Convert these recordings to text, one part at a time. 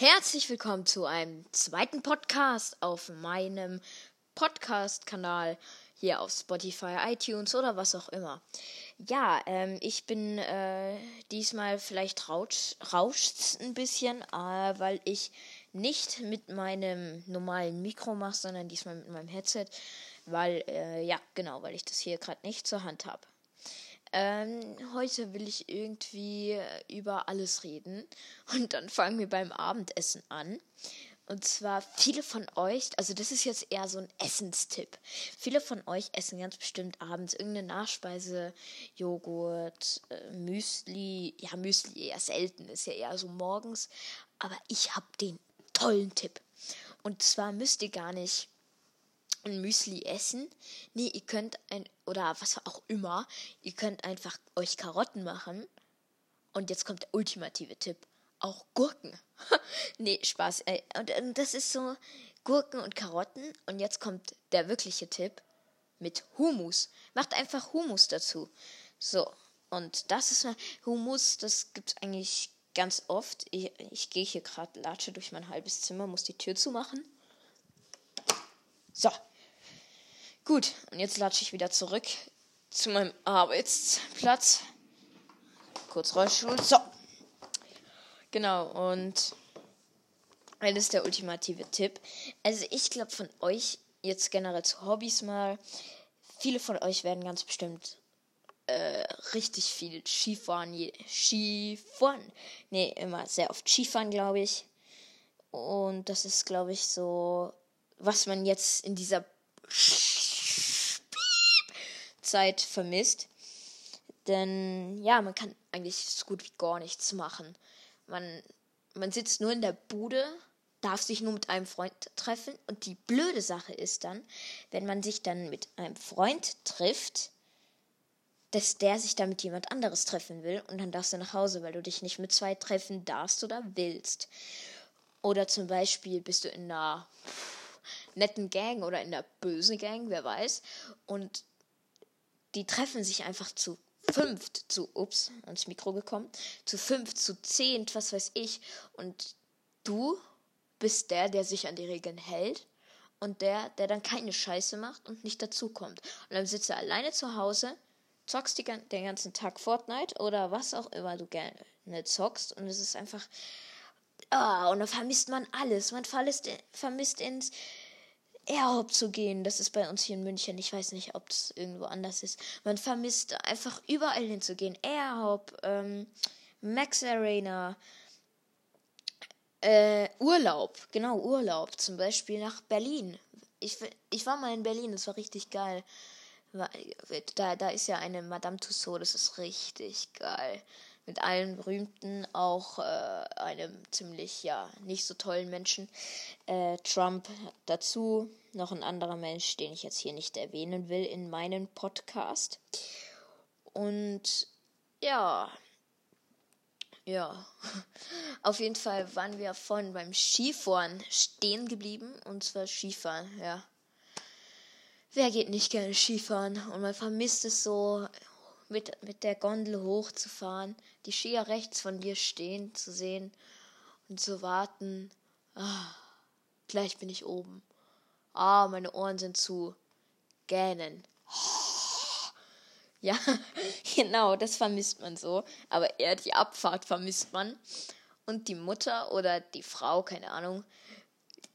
Herzlich willkommen zu einem zweiten Podcast auf meinem Podcast-Kanal hier auf Spotify, iTunes oder was auch immer. Ja, ähm, ich bin äh, diesmal vielleicht rauscht es ein bisschen, äh, weil ich nicht mit meinem normalen Mikro mache, sondern diesmal mit meinem Headset, weil, äh, ja, genau, weil ich das hier gerade nicht zur Hand habe. Ähm, heute will ich irgendwie über alles reden. Und dann fangen wir beim Abendessen an. Und zwar viele von euch, also das ist jetzt eher so ein Essenstipp. Viele von euch essen ganz bestimmt abends irgendeine Nachspeise, Joghurt, äh, Müsli. Ja, Müsli eher selten, ist ja eher so morgens. Aber ich habe den tollen Tipp. Und zwar müsst ihr gar nicht ein Müsli essen. Nee, ihr könnt ein, oder was auch immer, ihr könnt einfach euch Karotten machen. Und jetzt kommt der ultimative Tipp. Auch Gurken. nee, Spaß. Und, und das ist so Gurken und Karotten. Und jetzt kommt der wirkliche Tipp mit Humus. Macht einfach Humus dazu. So. Und das ist Humus, das gibt es eigentlich ganz oft. Ich, ich gehe hier gerade, latsche durch mein halbes Zimmer, muss die Tür zumachen. So. Gut, und jetzt latsche ich wieder zurück zu meinem Arbeitsplatz. Kurz Rollstuhl. So. Genau, und das ist der ultimative Tipp. Also ich glaube von euch, jetzt generell zu Hobbys mal, viele von euch werden ganz bestimmt äh, richtig viel Skifahren. Skifahren. Nee, immer sehr oft Skifahren, glaube ich. Und das ist, glaube ich, so, was man jetzt in dieser Zeit vermisst. Denn ja, man kann eigentlich so gut wie gar nichts machen. Man, man sitzt nur in der Bude, darf sich nur mit einem Freund treffen. Und die blöde Sache ist dann, wenn man sich dann mit einem Freund trifft, dass der sich dann mit jemand anderes treffen will und dann darfst du nach Hause, weil du dich nicht mit zwei treffen darfst oder willst. Oder zum Beispiel bist du in einer netten Gang oder in der bösen Gang, wer weiß. Und die treffen sich einfach zu fünft, zu, ups, ans Mikro gekommen, zu fünf, zu zehn, was weiß ich. Und du bist der, der sich an die Regeln hält und der, der dann keine Scheiße macht und nicht dazukommt. Und dann sitzt er alleine zu Hause zockst die, den ganzen Tag Fortnite oder was auch immer du gerne zockst und es ist einfach. Ah, und dann vermisst man alles. Man vermisst ins Airhop zu gehen. Das ist bei uns hier in München. Ich weiß nicht, ob es irgendwo anders ist. Man vermisst einfach überall hinzugehen. Airhop, ähm, Max Arena, äh, Urlaub. Genau, Urlaub. Zum Beispiel nach Berlin. Ich, ich war mal in Berlin, das war richtig geil. Da, da ist ja eine Madame Tussaud, das ist richtig geil. Mit allen berühmten, auch äh, einem ziemlich, ja, nicht so tollen Menschen. Äh, Trump dazu, noch ein anderer Mensch, den ich jetzt hier nicht erwähnen will in meinem Podcast. Und ja, ja, auf jeden Fall waren wir vorhin beim Skifahren stehen geblieben. Und zwar Skifahren, ja. Wer geht nicht gerne Skifahren? Und man vermisst es so, mit, mit der Gondel hochzufahren, die Skier rechts von dir stehen zu sehen und zu warten. Ah, gleich bin ich oben. Ah, meine Ohren sind zu. Gähnen. Ja, genau, das vermisst man so. Aber eher die Abfahrt vermisst man. Und die Mutter oder die Frau, keine Ahnung,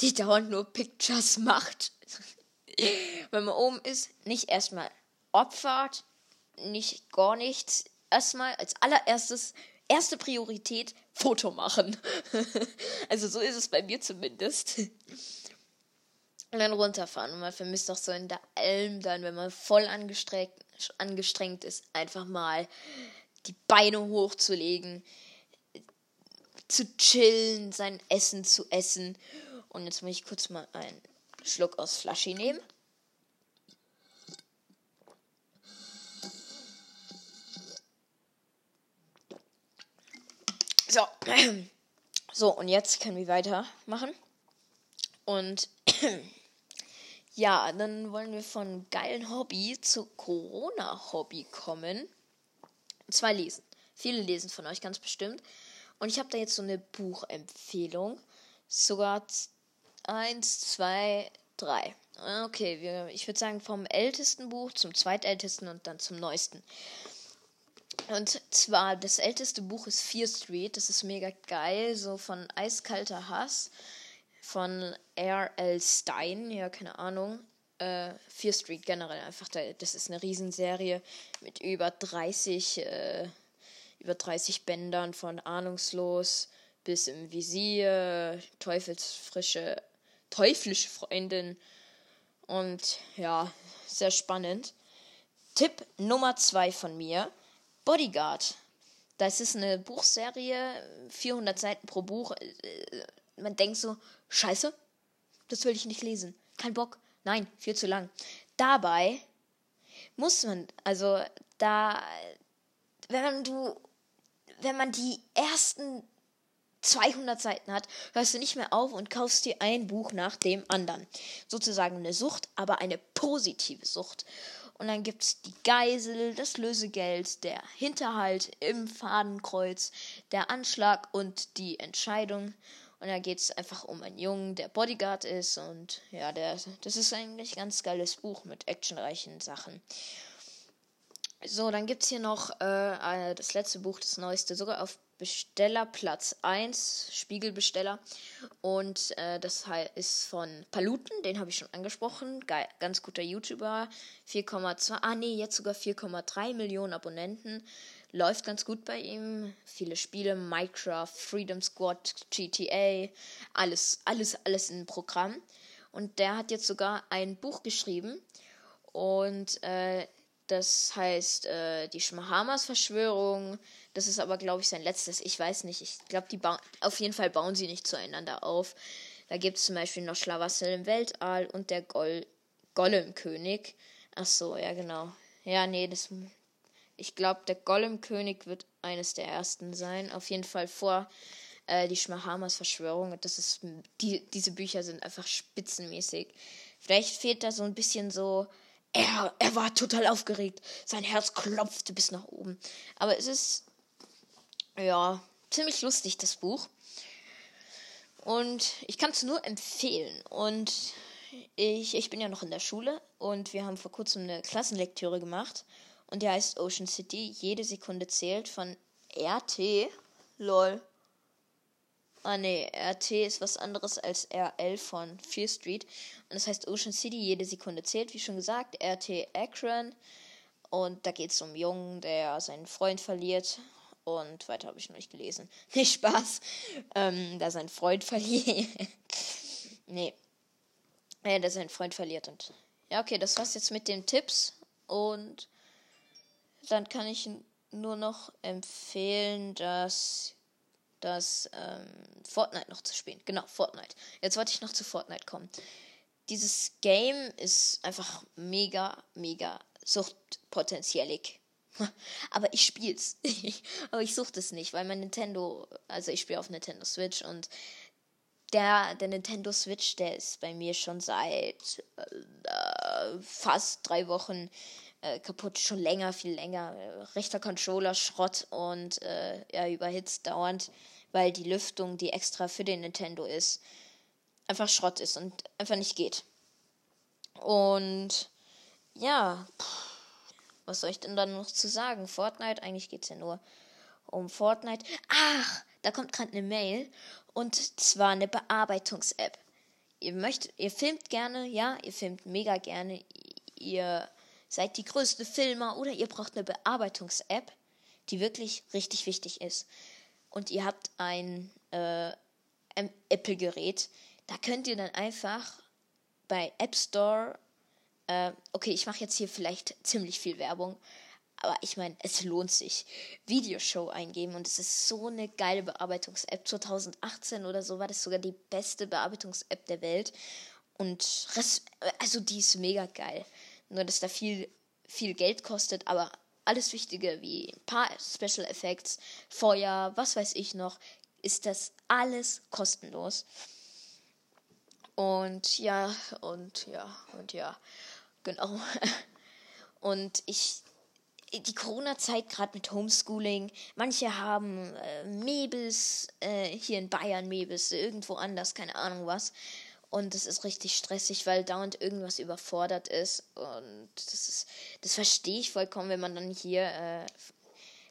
die dauernd nur Pictures macht. wenn man oben ist, nicht erstmal Abfahrt, nicht gar nichts. Erstmal als allererstes, erste Priorität, Foto machen. also so ist es bei mir zumindest. Und dann runterfahren. Und man vermisst auch so in der Alm dann, wenn man voll angestrengt, angestrengt ist, einfach mal die Beine hochzulegen, zu chillen, sein Essen zu essen. Und jetzt muss ich kurz mal einen Schluck aus Flasche nehmen. So. So, und jetzt können wir weitermachen. Und ja, dann wollen wir von geilen Hobby zu Corona-Hobby kommen. Und zwar lesen. Viele lesen von euch ganz bestimmt. Und ich habe da jetzt so eine Buchempfehlung. Sogar eins, zwei, drei. Okay, wir, ich würde sagen vom ältesten Buch zum zweitältesten und dann zum neuesten. Und zwar, das älteste Buch ist Fear Street. Das ist mega geil, so von Eiskalter Hass von R.L. Stein. Ja, keine Ahnung. Äh, Fear Street generell einfach. Das ist eine Riesenserie mit über 30, äh, über 30 Bändern von Ahnungslos bis im Visier, Teufelsfrische, teuflische Freundin. Und ja, sehr spannend. Tipp Nummer 2 von mir Bodyguard. Das ist eine Buchserie, 400 Seiten pro Buch. Äh, man denkt so, scheiße, das will ich nicht lesen. Kein Bock. Nein, viel zu lang. Dabei muss man, also da, wenn du, wenn man die ersten 200 Seiten hat, hörst du nicht mehr auf und kaufst dir ein Buch nach dem anderen. Sozusagen eine Sucht, aber eine positive Sucht. Und dann gibt es die Geisel, das Lösegeld, der Hinterhalt im Fadenkreuz, der Anschlag und die Entscheidung. Und da geht es einfach um einen Jungen, der Bodyguard ist. Und ja, der, das ist eigentlich ein ganz geiles Buch mit actionreichen Sachen. So, dann gibt es hier noch äh, das letzte Buch, das neueste, sogar auf Besteller Platz 1, Spiegelbesteller. Und äh, das ist von Paluten, den habe ich schon angesprochen. Geil, ganz guter YouTuber. 4,2, ah nee, jetzt sogar 4,3 Millionen Abonnenten. Läuft ganz gut bei ihm. Viele Spiele, Minecraft, Freedom Squad, GTA, alles, alles, alles in Programm. Und der hat jetzt sogar ein Buch geschrieben. Und äh, das heißt, äh, die Schmahamas-Verschwörung. Das ist aber, glaube ich, sein letztes. Ich weiß nicht. Ich glaube, die bauen. Auf jeden Fall bauen sie nicht zueinander auf. Da gibt es zum Beispiel noch Schlamassel im Weltall und der Gol Gollum-König. Ach so, ja, genau. Ja, nee, das. Ich glaube, der Gollum-König wird eines der ersten sein. Auf jeden Fall vor äh, die Schmahamas Verschwörung. Das ist. Die, diese Bücher sind einfach spitzenmäßig. Vielleicht fehlt da so ein bisschen so er, er war total aufgeregt. Sein Herz klopfte bis nach oben. Aber es ist, ja, ziemlich lustig, das Buch. Und ich kann es nur empfehlen. Und ich, ich bin ja noch in der Schule und wir haben vor kurzem eine Klassenlektüre gemacht. Und die heißt Ocean City. Jede Sekunde zählt von RT. Lol. Ah ne, RT ist was anderes als RL von Fear Street. Und das heißt Ocean City, jede Sekunde zählt, wie schon gesagt. RT Akron. Und da geht es um einen Jungen, der seinen Freund verliert. Und weiter habe ich noch nicht gelesen. Nicht Spaß. Ähm, da seinen Freund verliert. nee. Ja, der seinen Freund verliert. Und ja, okay, das war's jetzt mit den Tipps. Und dann kann ich nur noch empfehlen, dass das ähm, Fortnite noch zu spielen. Genau, Fortnite. Jetzt wollte ich noch zu Fortnite kommen. Dieses Game ist einfach mega, mega suchtpotenziellig. Aber ich spiel's. Aber ich suchte es nicht, weil mein Nintendo, also ich spiele auf Nintendo Switch und der, der Nintendo Switch, der ist bei mir schon seit äh, fast drei Wochen äh, kaputt, schon länger, viel länger. Rechter Controller, Schrott und äh, ja, überhitzt dauernd, weil die Lüftung, die extra für den Nintendo ist, einfach Schrott ist und einfach nicht geht. Und ja, pff, was soll ich denn dann noch zu sagen? Fortnite, eigentlich geht es ja nur um Fortnite. Ach, da kommt gerade eine Mail und zwar eine Bearbeitungs-App. Ihr möchtet, ihr filmt gerne, ja, ihr filmt mega gerne, ihr seid die größte Filmer oder ihr braucht eine Bearbeitungs-App, die wirklich richtig wichtig ist. Und ihr habt ein äh, Apple-Gerät, da könnt ihr dann einfach bei App Store, äh, okay, ich mache jetzt hier vielleicht ziemlich viel Werbung, aber ich meine, es lohnt sich. Videoshow eingeben und es ist so eine geile Bearbeitungs-App. 2018 oder so war das sogar die beste Bearbeitungs-App der Welt. Und also die ist mega geil. Nur, dass da viel, viel Geld kostet, aber alles Wichtige wie ein paar Special Effects, Feuer, was weiß ich noch, ist das alles kostenlos. Und ja, und ja, und ja, genau. Und ich, die Corona-Zeit gerade mit Homeschooling. Manche haben äh, Mebis, äh, hier in Bayern Mebis, irgendwo anders, keine Ahnung was. Und das ist richtig stressig, weil dauernd irgendwas überfordert ist. Und das ist, das verstehe ich vollkommen, wenn man dann hier äh,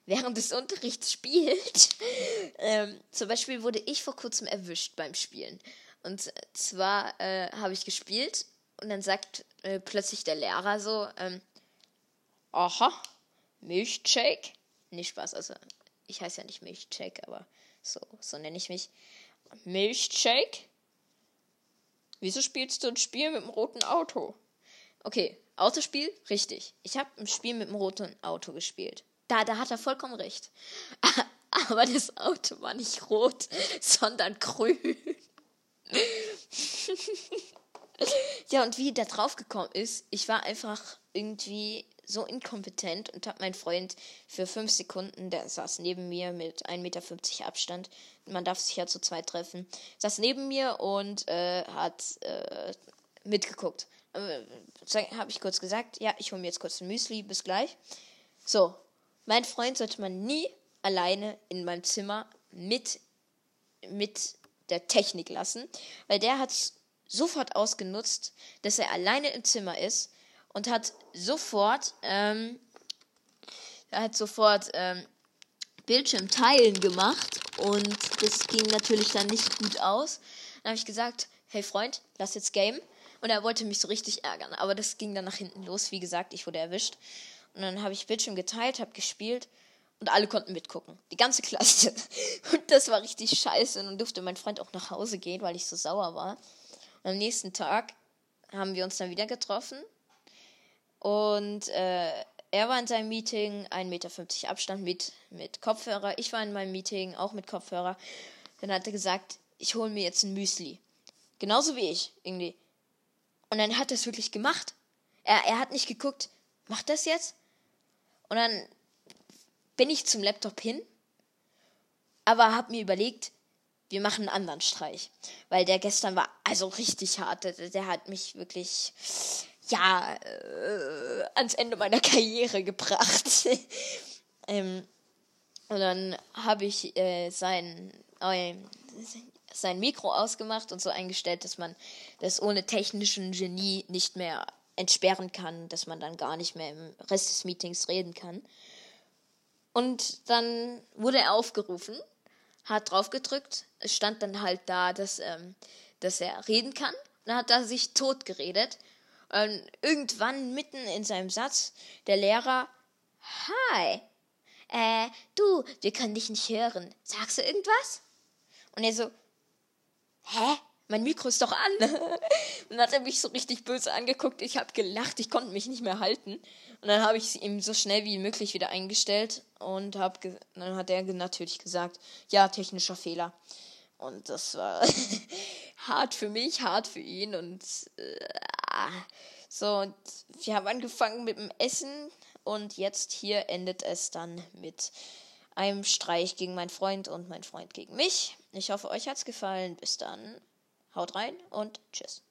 während des Unterrichts spielt. ähm, zum Beispiel wurde ich vor kurzem erwischt beim Spielen. Und zwar äh, habe ich gespielt und dann sagt äh, plötzlich der Lehrer so, ähm, aha, Milchshake? Nicht Spaß, also ich heiße ja nicht Milchshake, aber so, so nenne ich mich. Milchshake? Wieso spielst du ein Spiel mit dem roten Auto? Okay, Autospiel? Richtig. Ich habe ein Spiel mit dem roten Auto gespielt. Da, da hat er vollkommen recht. Aber das Auto war nicht rot, sondern grün. ja, und wie der draufgekommen ist, ich war einfach irgendwie so inkompetent und habe meinen Freund für fünf Sekunden, der saß neben mir mit 1,50 Meter Abstand, man darf sich ja zu zweit treffen, saß neben mir und äh, hat äh, mitgeguckt. Äh, habe ich kurz gesagt, ja, ich hole mir jetzt kurz ein Müsli, bis gleich. So, mein Freund sollte man nie alleine in meinem Zimmer mit, mit der Technik lassen, weil der hat sofort ausgenutzt, dass er alleine im Zimmer ist und hat sofort, ähm, hat sofort ähm, Bildschirm teilen gemacht und das ging natürlich dann nicht gut aus. Dann habe ich gesagt, hey Freund, lass jetzt Game. Und er wollte mich so richtig ärgern, aber das ging dann nach hinten los. Wie gesagt, ich wurde erwischt. Und dann habe ich Bildschirm geteilt, habe gespielt und alle konnten mitgucken. Die ganze Klasse. Und das war richtig scheiße. Und dann durfte mein Freund auch nach Hause gehen, weil ich so sauer war. Und am nächsten Tag haben wir uns dann wieder getroffen und äh, er war in seinem Meeting, 1,50 Meter Abstand mit, mit Kopfhörer. Ich war in meinem Meeting, auch mit Kopfhörer. Dann hat er gesagt, ich hole mir jetzt ein Müsli. Genauso wie ich, irgendwie. Und dann hat er es wirklich gemacht. Er, er hat nicht geguckt, macht das jetzt? Und dann bin ich zum Laptop hin, aber habe mir überlegt, wir machen einen anderen Streich. Weil der gestern war also richtig hart. Der, der hat mich wirklich ja, äh, ans Ende meiner Karriere gebracht. ähm, und dann habe ich äh, sein, äh, sein Mikro ausgemacht und so eingestellt, dass man das ohne technischen Genie nicht mehr entsperren kann, dass man dann gar nicht mehr im Rest des Meetings reden kann. Und dann wurde er aufgerufen, hat drauf gedrückt. Es stand dann halt da, dass, ähm, dass er reden kann. Dann hat er sich tot geredet und irgendwann mitten in seinem Satz der Lehrer, Hi, äh, du, wir können dich nicht hören. Sagst du irgendwas? Und er so, hä? Mein Mikro ist doch an. und dann hat er mich so richtig böse angeguckt. Ich habe gelacht, ich konnte mich nicht mehr halten. Und dann habe ich es ihm so schnell wie möglich wieder eingestellt und hab dann hat er natürlich gesagt, ja, technischer Fehler. Und das war hart für mich, hart für ihn und äh, so, und wir haben angefangen mit dem Essen und jetzt hier endet es dann mit einem Streich gegen meinen Freund und mein Freund gegen mich. Ich hoffe, euch hat's gefallen. Bis dann. Haut rein und tschüss.